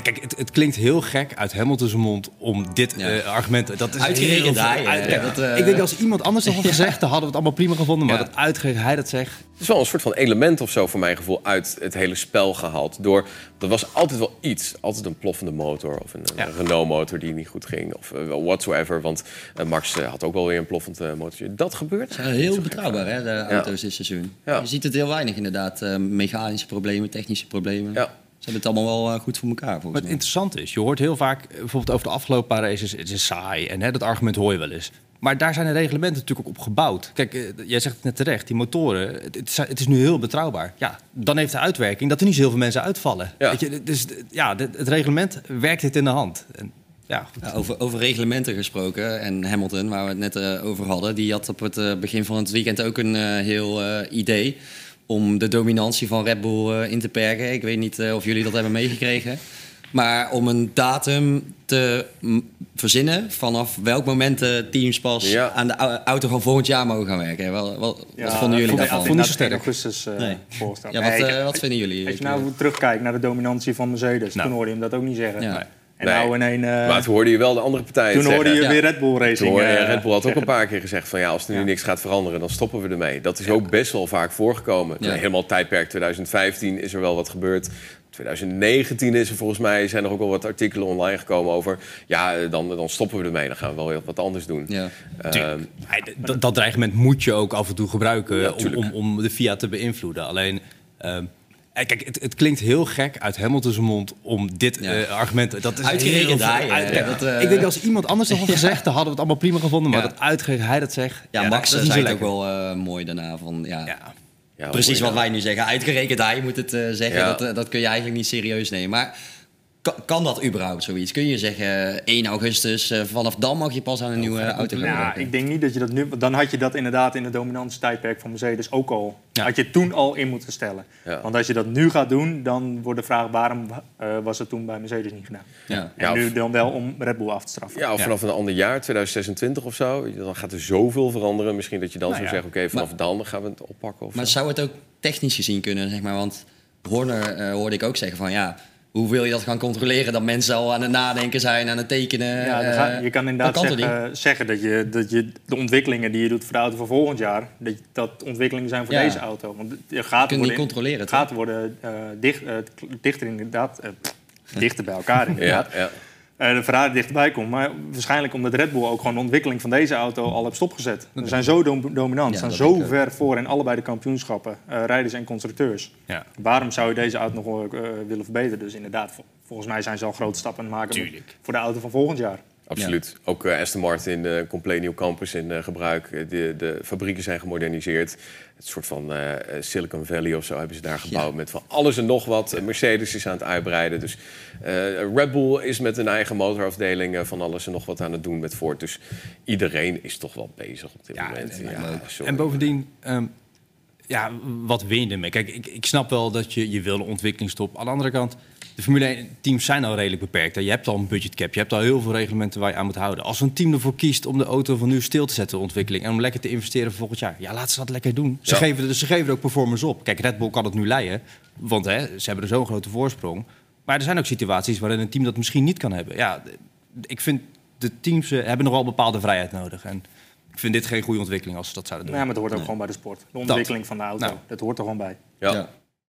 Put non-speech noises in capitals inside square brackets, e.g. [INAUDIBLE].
kijk, het, het, klinkt heel gek uit Hamilton's mond om dit ja. uh, argument... Dat is Uitgerekend hij. Uit, uh, ik denk als iemand anders dat had [LAUGHS] gezegd, dan hadden we het allemaal prima gevonden. Maar dat uitgerekend hij dat zegt... Het is wel een soort van element of zo, voor mijn gevoel, uit het hele spel gehaald. Door, er was altijd wel iets. Altijd een ploffende motor of een, een Renault-motor die niet goed ging. Of uh, whatsoever. Want Max had ook wel weer een ploffend motortje. Dat gebeurt. heel betrouwbaar, hè, de auto's dit seizoen. Je ziet het heel weinig inderdaad. mechanische problemen, technische problemen. Ja. Ze hebben het allemaal wel eh, goed voor elkaar. Wat het interessant is, je hoort heel vaak, eh, bijvoorbeeld over de afgelopen paar races, het is saai. En hè, dat argument hoor je wel eens. Maar daar zijn de reglementen natuurlijk ook op gebouwd. Kijk, eh, jij zegt het net terecht, die motoren, het is, het is, nu heel betrouwbaar. Ja, dan heeft de uitwerking dat er niet zoveel mensen uitvallen. Ja. Weet je, dus ja, het reglement werkt dit in de hand. En, ja, ja, over, over reglementen gesproken en Hamilton, waar we het net uh, over hadden, die had op het uh, begin van het weekend ook een heel idee om de dominantie van Red Bull eh, in te perken. Ik weet niet eh, of jullie dat hebben meegekregen. Maar om een datum te verzinnen vanaf welk moment de teams pas aan de auto van volgend jaar mogen gaan werken. Wel, wat vonden jullie daarvan? Ik vond niet zo sterk. augustus uh, nee. Ja, wat, wat vinden jullie? Als je nou terugkijkt naar de dominantie van Mercedes, nou. toen hoorde je hem dat ook niet zeggen. Ja. En nee. nou in een, uh, maar toen hoorde je wel de andere partijen Toen hoorde je weer Red Bull Racing. Toen hoorde uh, Red Bull had ook [LAUGHS] een paar keer gezegd van ja, als er nu niks gaat veranderen, dan stoppen we ermee. Dat is ook best wel vaak voorgekomen. Helemaal tijdperk 2015 is er wel wat gebeurd. 2019 is er volgens mij, zijn er ook wel wat artikelen online gekomen over. Ja, dan, dan stoppen we ermee. Dan gaan we wel wat anders doen. Ja. Uh, dat, dat dreigement moet je ook af en toe gebruiken om, om, om, de FIA te beïnvloeden. Alleen. Ehm, eh, kijk, het, het, klinkt heel gek uit Hamilton's mond om dit ja. uh, argument... Dat is Uitgerekend hij. Uit, ja. dat, uh, ik denk als iemand anders dat had [LAUGHS] gezegd, dan hadden we het allemaal prima gevonden. Maar dat uitgerekend hij dat zegt... Ja, Max dat zei het ook wel mooi daarna. Van, ja, Precies wat wij nu zeggen. Uitgerekend hij moet het zeggen. Dat, dat kun je eigenlijk niet serieus nemen. Maar kan, dat überhaupt zoiets? Kun je zeggen 1 augustus, uh, vanaf dan mag je pas aan een nieuwe auto gaan Ja, ik denk niet dat je dat nu... Dan had je dat inderdaad in het tijdperk van Mercedes ook al... Had je toen al in moeten stellen. Want als je dat nu gaat doen, dan wordt de vraag... waarom uh, was het toen bij Mercedes niet gedaan? Ja. En nu dan wel om Red Bull af te straffen. Ja, of vanaf een ander jaar, 2026 of zo. Dan gaat er zoveel veranderen. Misschien dat je dan nou zou zeggen... oké, vanaf dan gaan we het oppakken. Of maar zou het ook technisch gezien kunnen, zeg maar? Want Horner uh, hoorde ik ook zeggen van... ja hoe wil je dat gaan controleren? Dat mensen al aan het nadenken zijn, aan het tekenen. Ja, ga, je kan inderdaad zeggen, zeggen, dat, je, dat je de ontwikkelingen die je doet voor de auto van volgend jaar, dat dat ontwikkelingen zijn voor deze auto. Want je gaat je niet controleren. Het gaat worden uh, dicht, uh, dichter inderdaad, uh, dichter bij elkaar [LAUGHS] inderdaad. ja, ja. Uh, de Ferrari dichterbij komt. Maar waarschijnlijk omdat Red Bull ook gewoon de ontwikkeling van deze auto al heeft stopgezet. Ze zijn zo dominant, Ze zijn zo ver voor in allebei de kampioenschappen, uh, rijders en constructeurs. Ja. Waarom zou je deze auto nog uh, willen verbeteren? Dus inderdaad, volgens mij zijn ze al grote stappen aan het maken voor de auto van volgend jaar. Absoluut. Ook uh, Aston Martin, uh, compleet nieuw campus in uh, gebruik. De, de, fabrieken zijn gemoderniseerd. Het soort van Silicon Valley of zo hebben ze daar gebouwd met van alles en nog wat. Mercedes is aan het uitbreiden. Dus Red Bull is met een eigen motorafdeling van alles en nog wat aan het doen met Ford. Dus iedereen is toch wel bezig op dit ja, moment. En, ja, en bovendien. Um, ja, wat win je ermee? Kijk, ik, ik snap wel dat je, je wil een ontwikkelingstop. Aan de andere kant, de Formule 1-teams zijn al redelijk beperkt. Je hebt al een budgetcap, je hebt al heel veel reglementen waar je aan moet houden. Als een team ervoor kiest om de auto van nu stil te zetten, de ontwikkeling, en om lekker te investeren volgend jaar, ja, laat ze dat lekker doen. Ze, geven, ze geven er ook performance op. Kijk, Red Bull kan het nu leiden, want hè, ze hebben er zo'n grote voorsprong. Maar er zijn ook situaties waarin een team dat misschien niet kan hebben. Ja, ik vind de teams uh, hebben nog wel bepaalde vrijheid nodig. En ik vind dit geen goede ontwikkeling als ze dat zouden doen. Ja, maar het hoort ook gewoon bij de sport. De ontwikkeling van de auto, nou. dat hoort er gewoon bij. ja.